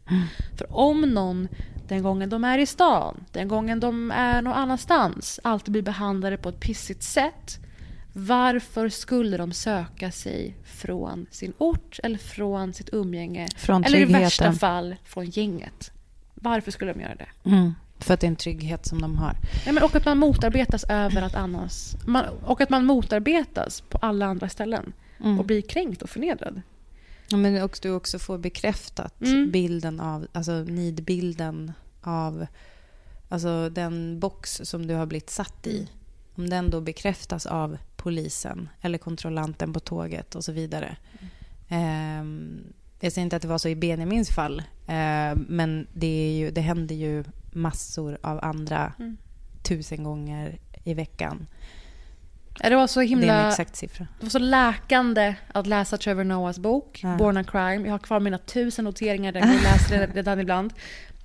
För om någon den gången de är i stan, den gången de är någon annanstans, alltid blir behandlade på ett pissigt sätt. Varför skulle de söka sig från sin ort eller från sitt umgänge? Från eller i värsta fall från gänget. Varför skulle de göra det? Mm. För att det är en trygghet som de har. Nej, men och att man motarbetas över att annars... Man, och att man motarbetas på alla andra ställen. Mm. Och blir kränkt och förnedrad. Ja, men också, du också får bekräftat Mm. bilden av, alltså nidbilden av, alltså den box som du har blivit satt i. Om den då bekräftas av polisen eller kontrollanten på tåget och så vidare. Ehm, jag säger inte att det var så i Benjamins fall, eh, men det, är ju, det händer ju massor av andra Mm. tusen gånger i veckan. Det var så Det är en himla... exakt siffra. Det var så läkande att läsa Trevor Noahs bok, Ja. Born a Crime. Jag har kvar mina tusen noteringar där jag läser det redan ibland.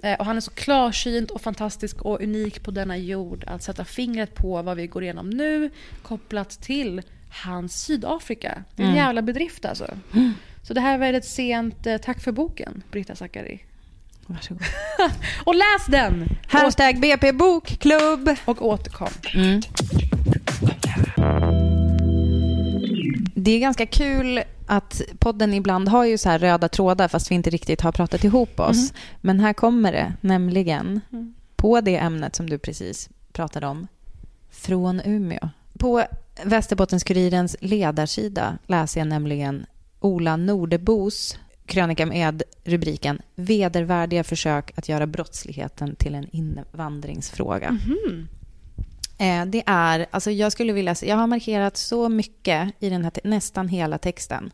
Eh, Och han är så klarsynt och fantastisk och unik på denna jord. Att sätta fingret på vad vi går igenom nu kopplat till hans Sydafrika. Det är en Mm. jävla bedrift alltså. Så det här var ett sent eh, tack för boken, Britta Zackari. Varsågod. och läs den! Hashtag BP Bokklubb. Och återkom. Mm. Det är ganska kul att podden ibland har ju så här röda trådar fast vi inte riktigt har pratat ihop oss. Men här kommer det, nämligen Mm. på det ämnet som du precis pratade om, från Umeå. På Västerbottens-Kurirens ledarsida läser jag nämligen Ola Nordebos krönika med rubriken Vedervärdiga försök att göra brottsligheten till en invandringsfråga. Mhm. Eh, det är, alltså jag skulle vilja, jag har markerat så mycket i den här, nästan hela texten.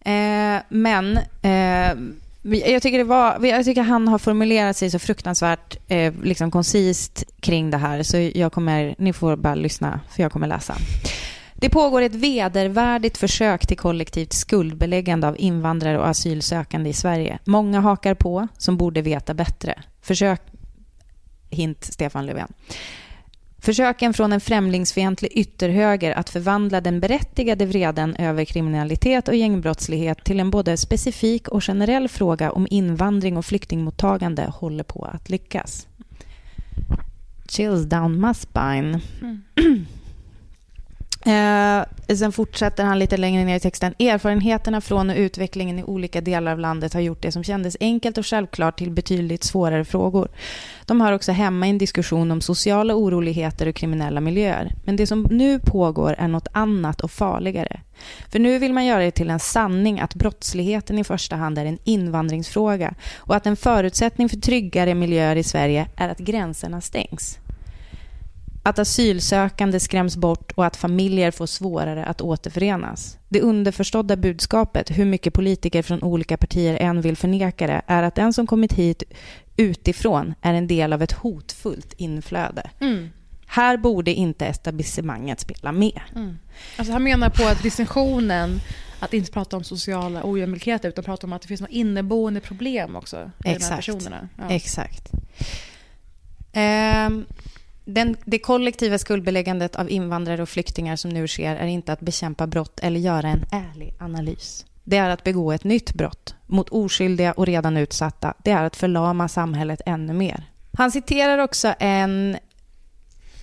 Eh, men eh, jag tycker, det var, jag tycker han har formulerat sig så fruktansvärt eh, liksom koncist kring det här. Så jag kommer, ni får bara lyssna, för jag kommer läsa. Det pågår ett vedervärdigt försök till kollektivt skuldbeläggande av invandrare och asylsökande i Sverige. Många hakar på som borde veta bättre. Försök... Hint Stefan Löfven. Försöken från en främlingsfientlig ytterhöger att förvandla den berättigade vreden över kriminalitet och gängbrottslighet till en både specifik och generell fråga om invandring och flyktingmottagande håller på att lyckas. Chills down my spine. Eh, sen fortsätter han lite längre ner i texten. Erfarenheterna från och utvecklingen i olika delar av landet har gjort det som kändes enkelt och självklart till betydligt svårare frågor. De hör också hemma i en diskussion om sociala oroligheter och kriminella miljöer. Men det som nu pågår är något annat och farligare. För nu vill man göra det till en sanning att brottsligheten i första hand är en invandringsfråga och att en förutsättning för tryggare miljöer i Sverige är att gränserna stängs att asylsökande skräms bort och att familjer får svårare att återförenas. Det underförstådda budskapet, hur mycket politiker från olika partier än vill förneka det, är att den som kommit hit utifrån är en del av ett hotfullt inflöde. Mm. Här borde inte etablissemanget spela med. Mm. Alltså han menar på att distinktionen att inte prata om sociala ojämlikheter utan prata om att det finns något inneboende problem också i de här Exakt. personerna. Ja. Exakt. Ehm, den, det kollektiva skuldbeläggandet av invandrare och flyktingar som nu sker är inte att bekämpa brott eller göra en ärlig analys. Det är att begå ett nytt brott mot oskyldiga och redan utsatta. Det är att förlama samhället ännu mer. Han citerar också en,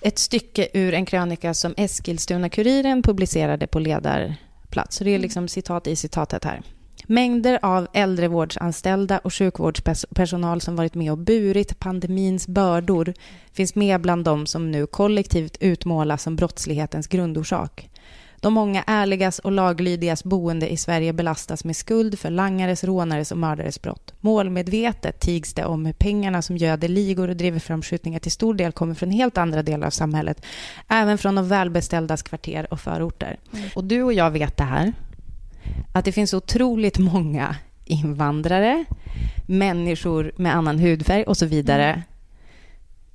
ett stycke ur en krönika som Eskilstuna-Kuriren publicerade på ledarplats. Så det är liksom citat i citatet här. Mängder av äldrevårdsanställda och sjukvårdspersonal som varit med och burit pandemins bördor finns med bland de som nu kollektivt utmålas som brottslighetens grundorsak. De många ärligas och laglydigas boende i Sverige belastas med skuld för langares, rånares och mördares brott. Målmedvetet tigs det om hur pengarna som göder ligor och driver fram skjutningar till stor del kommer från helt andra delar av samhället. Även från de välbeställdas kvarter och förorter. Och du och jag vet det här att det finns otroligt många invandrare, människor med annan hudfärg och så vidare Mm.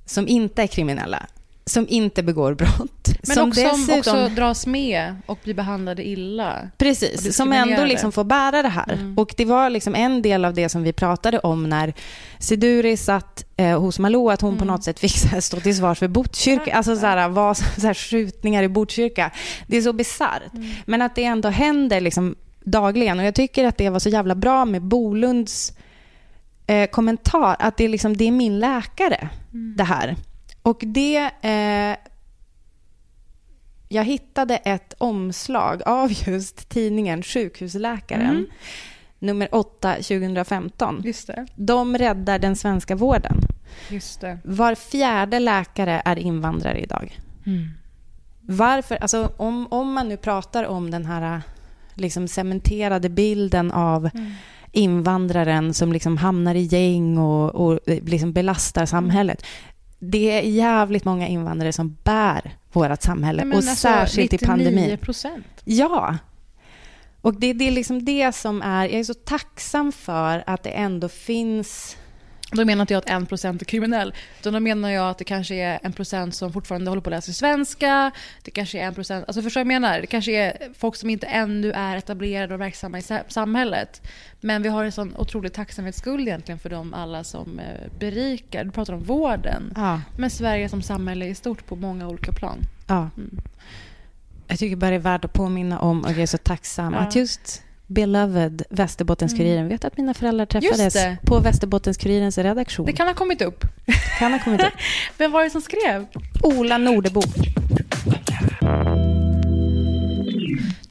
som inte är kriminella, som inte begår brott. Men som också, dessutom, också dras med och blir behandlade illa. Precis, som ändå liksom får bära det här. Mm. Och det var liksom en del av det som vi pratade om när Siduri satt eh, hos Malou, att hon Mm. på något sätt fick här, stå till svars för Botkyrka, alltså så här, var, så här, skjutningar i Botkyrka. Det är så bisarrt. Mm. Men att det ändå händer liksom dagligen. Och jag tycker att det var så jävla bra med Bolunds eh, kommentar, att det är, liksom, det är min läkare, Mm. det här. Och det... Eh, jag hittade ett omslag av just tidningen Sjukhusläkaren, Mm. nummer 8 2015. Just det. De räddar den svenska vården. Just det. Var fjärde läkare är invandrare idag. Mm. Varför? Alltså, om, om man nu pratar om den här liksom cementerade bilden av Mm. invandraren som liksom hamnar i gäng och, och liksom belastar samhället. Det är jävligt många invandrare som bär vårt samhälle men och alltså, särskilt i pandemin. 99 procent. Ja. Och det, det är liksom det som är... Jag är så tacksam för att det ändå finns Då menar inte jag att en procent är kriminell. Utan då menar jag att det kanske är en procent som fortfarande håller på att läsa svenska. Det kanske är en procent, alltså förstår jag menar? Det kanske är folk som inte ännu är etablerade och verksamma i sa- samhället. Men vi har en sån otrolig tacksamhetsskuld egentligen för de alla som eh, berikar. Du pratar om vården. Ja. Men Sverige som samhälle är stort på många olika plan. Ja. Jag tycker bara det är värt att påminna om, och jag är så tacksam, Ja. att just Beloved, Västerbottens-Kuriren, vet att mina föräldrar träffades på Västerbottens-Kurirens redaktion. Det kan ha kommit upp. kan ha kommit upp. Vem var det som skrev? Ola Nordebo.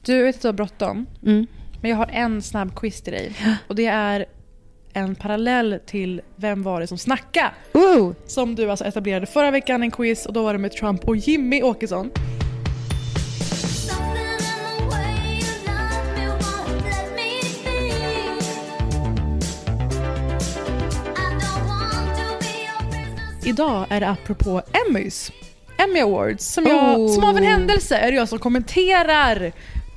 Du vet att du har bråttom. Mm. Men jag har en snabb quiz till dig. Och det är en parallell till Vem var det som snackade? Ooh. Som du alltså etablerade förra veckan, en quiz. Och då var det med Trump och Jimmy Åkesson. Idag är det apropå Emmys. Emmy Awards. Som, jag, Oh. som av en händelse är det jag som kommenterar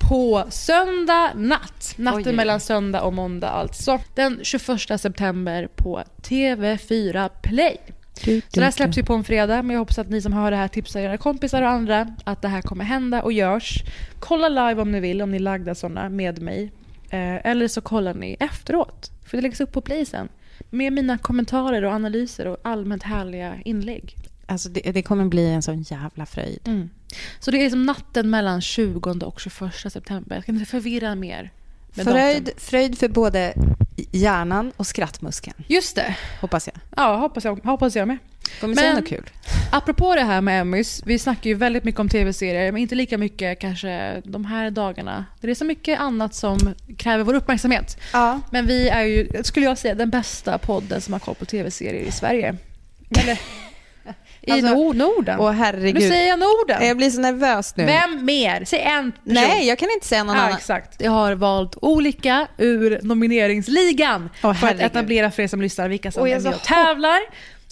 på söndag natt. Natten Oj. mellan söndag och måndag alltså. Den 21 september på TV4 Play. Du, Så det här släpps ju på en fredag, men jag hoppas att ni som hör det här tipsar era kompisar och andra att det här kommer hända och görs. Kolla live om ni vill, om ni är lagda sådana med mig. Eh, eller så kollar ni efteråt, för det läggs upp på Play sen. Med mina kommentarer och analyser och allmänt härliga inlägg. Alltså det, det kommer bli en sån jävla fröjd. Mm. Så det är som natten mellan 20 och 21 september. Jag ska inte förvirra mer. Fröjd, datum. fröjd för både hjärnan och skrattmuskeln, Just det. hoppas jag. Ja, hoppas jag, hoppas jag med. Kommer se något kul. Apropå det här med Emmys, vi snackar ju väldigt mycket om tv-serier, men inte lika mycket kanske de här dagarna. Det är så mycket annat som kräver vår uppmärksamhet. Ja. Men vi är ju, skulle jag säga, den bästa podden som har koll på tv-serier i Sverige. Eller i Alltså, Nord- Norden. Åh herregud. Nu säger jag Norden. Jag blir så nervös nu. Vem mer? Säg en person. Nej, jag kan inte säga någon Ja, annan. exakt. Jag har valt olika ur nomineringsligan Åh, för att etablera för er som lyssnar vilka som är med och tävlar.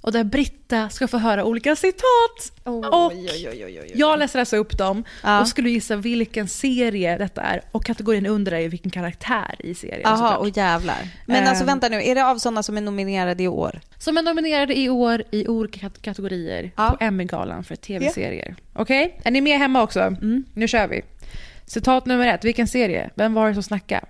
Och där Britta ska få höra olika citat. och jag läser alltså upp dem Ja. och skulle gissa vilken serie detta är. Och kategorin under är ju vilken karaktär i serien. Jaha, och jävlar. Men alltså Ehm. vänta nu, är det av sådana som är nominerade i år? Som är nominerade i år i olika kat- kategorier Ja. på Emmy-galan för tv-serier. Okej? Är ni med hemma också? Nu kör vi. Citat nummer ett. Vilken serie? Vem var det som snackade?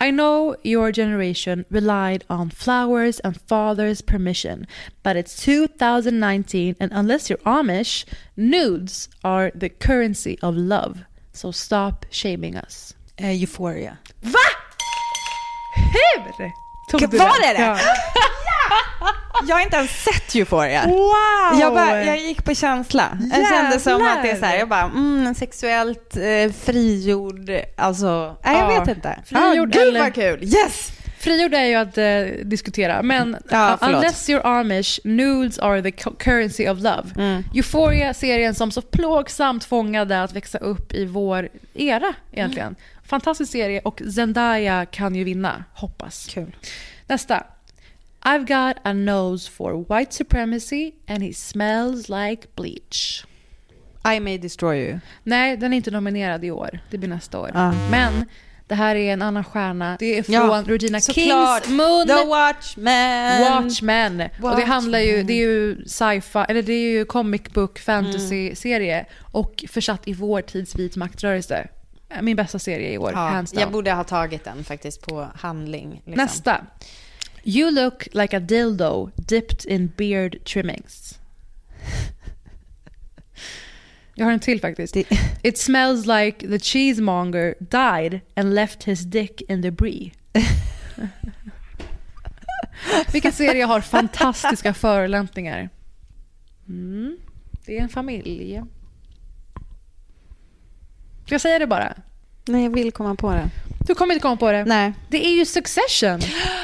I know your generation relied on flowers and father's permission, but it's 2019 and unless you're Amish, nudes are the currency of love. So stop shaming us. Eh, Euphoria. Va? Hur? Tog du Var det det? Ja. Jag har inte ens sett Euphoria. Wow! Jag, bara, jag gick på känsla. Jag kände som Jävlar. att det är så här, jag bara, mm, sexuellt eh, frigjord, alltså, nej jag Ja. vet inte. Frigjord ah, gud eller- vad kul, yes! Frigjord är ju att eh, diskutera, men Ja, uh, unless you're Amish, nudes are the cu- currency of love. Mm. Euphoria, serien som så plågsamt fångade att växa upp i vår era egentligen. Mm. Fantastisk serie och Zendaya kan ju vinna, hoppas. Kul. Nästa. I've got a nose for white supremacy and he smells like bleach. I may destroy you. Nej, den är inte nominerad i år. Det blir nästa år. Ah. Men det här är en annan stjärna. Det är från Ja, Regina. Kings mun. The Watchmen. Watchmen. Och det handlar ju, det är ju sci-fi, eller det är ju comic book fantasy-serie och försatt i vår tids vit maktrörelse. Min bästa serie i år, Ja, hands down. jag borde ha tagit den faktiskt på handling. Liksom. Nästa. You look like a dildo dipped in beard trimmings. Jag har en till faktiskt. Det- It smells like the cheesemonger died and left his dick in debris. Vilken serie har fantastiska förolämpningar? Mm. Det är en familj. Ska jag säga det bara? Nej, jag vill komma på det. Du kommer inte komma på det. Nej. Det är ju Succession.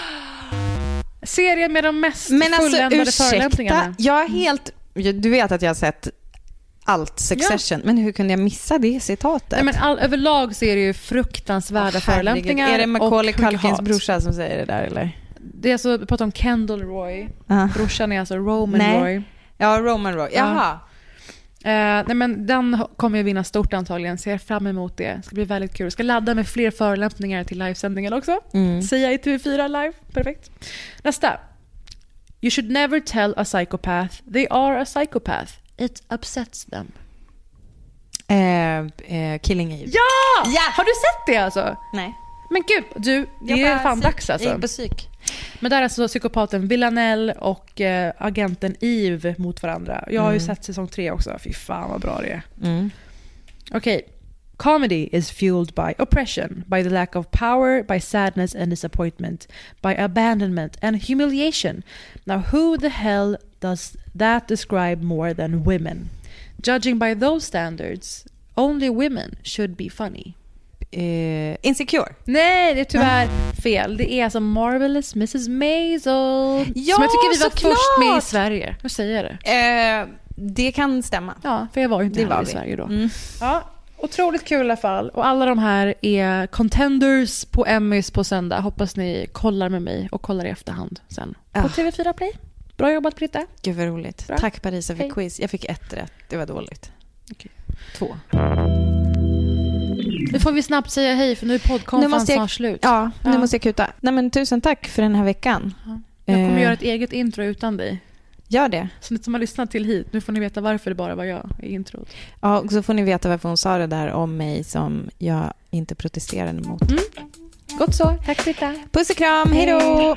Serien med de mest Men alltså fulländade ursäkta, förolämpningarna. jag är helt... Du vet att jag har sett allt Succession, men hur kunde jag missa det citatet? Nej, men all, överlag så är det ju fruktansvärda herregud. förolämpningar Är det Macaulay Culkins brorsa som säger det där eller? Det är alltså, vi pratar om Kendall Roy. Ja. Brorsan är alltså Roman Nej. Roy. Ja, Roman Roy. Jaha. Eh, nej men den kommer ju vinna stort antagligen, ser fram emot det. Det ska bli väldigt kul. Jag ska ladda med fler förolämpningar till livesändningen också. Mm. Säga i TV4 live, perfekt. Nästa. You should never tell a psychopath they are a psychopath. It upsets them. Eh, eh, Killing Eve. Ja! Ja! Har du sett det alltså? Nej. Men gud, du, det Jag är fan dags alltså. jag gick på psyk. Men där är alltså psykopaten Villanelle och eh, agenten Eve mot varandra. Jag har ju Mm. sett säsong tre också. Fy fan vad bra det är. Mm. Okej. Comedy is fueled by oppression, by the lack of power, by sadness and disappointment, by abandonment and humiliation. Now, who the hell does that describe more than women? Judging by those standards, only women should be funny. Eh, insecure. Nej, det är tyvärr fel. Det är alltså Marvelous Mrs Maisel. Ja, som jag tycker vi var såklart! först med i Sverige. Nu säger jag det. Eh, det kan stämma. Ja, för jag var ju inte var i. Sverige då. Mm. Ja, otroligt kul i alla fall. Och alla de här är contenders på Emmys på söndag. Hoppas ni kollar med mig och kollar i efterhand sen. På Ja. TV4 Play. Bra jobbat Britta. Gud vad roligt. Bra. Tack Parisa för Hej. quiz. Jag fick ett rätt. Det var dåligt. Okej. Två. Nu får vi snabbt säga hej för nu är jag- snart slut. Ja, nu Ja. måste jag kuta. Nej, men tusen tack för den här veckan. Jag kommer Eh, göra ett eget intro utan dig. Gör det. Så ni som har lyssnat till hit, nu får ni veta varför det bara var jag i introt. Ja, och så får ni veta varför hon sa det där om mig som jag inte protesterade mot. Gott så. Tack Britta. Puss och kram, hej då!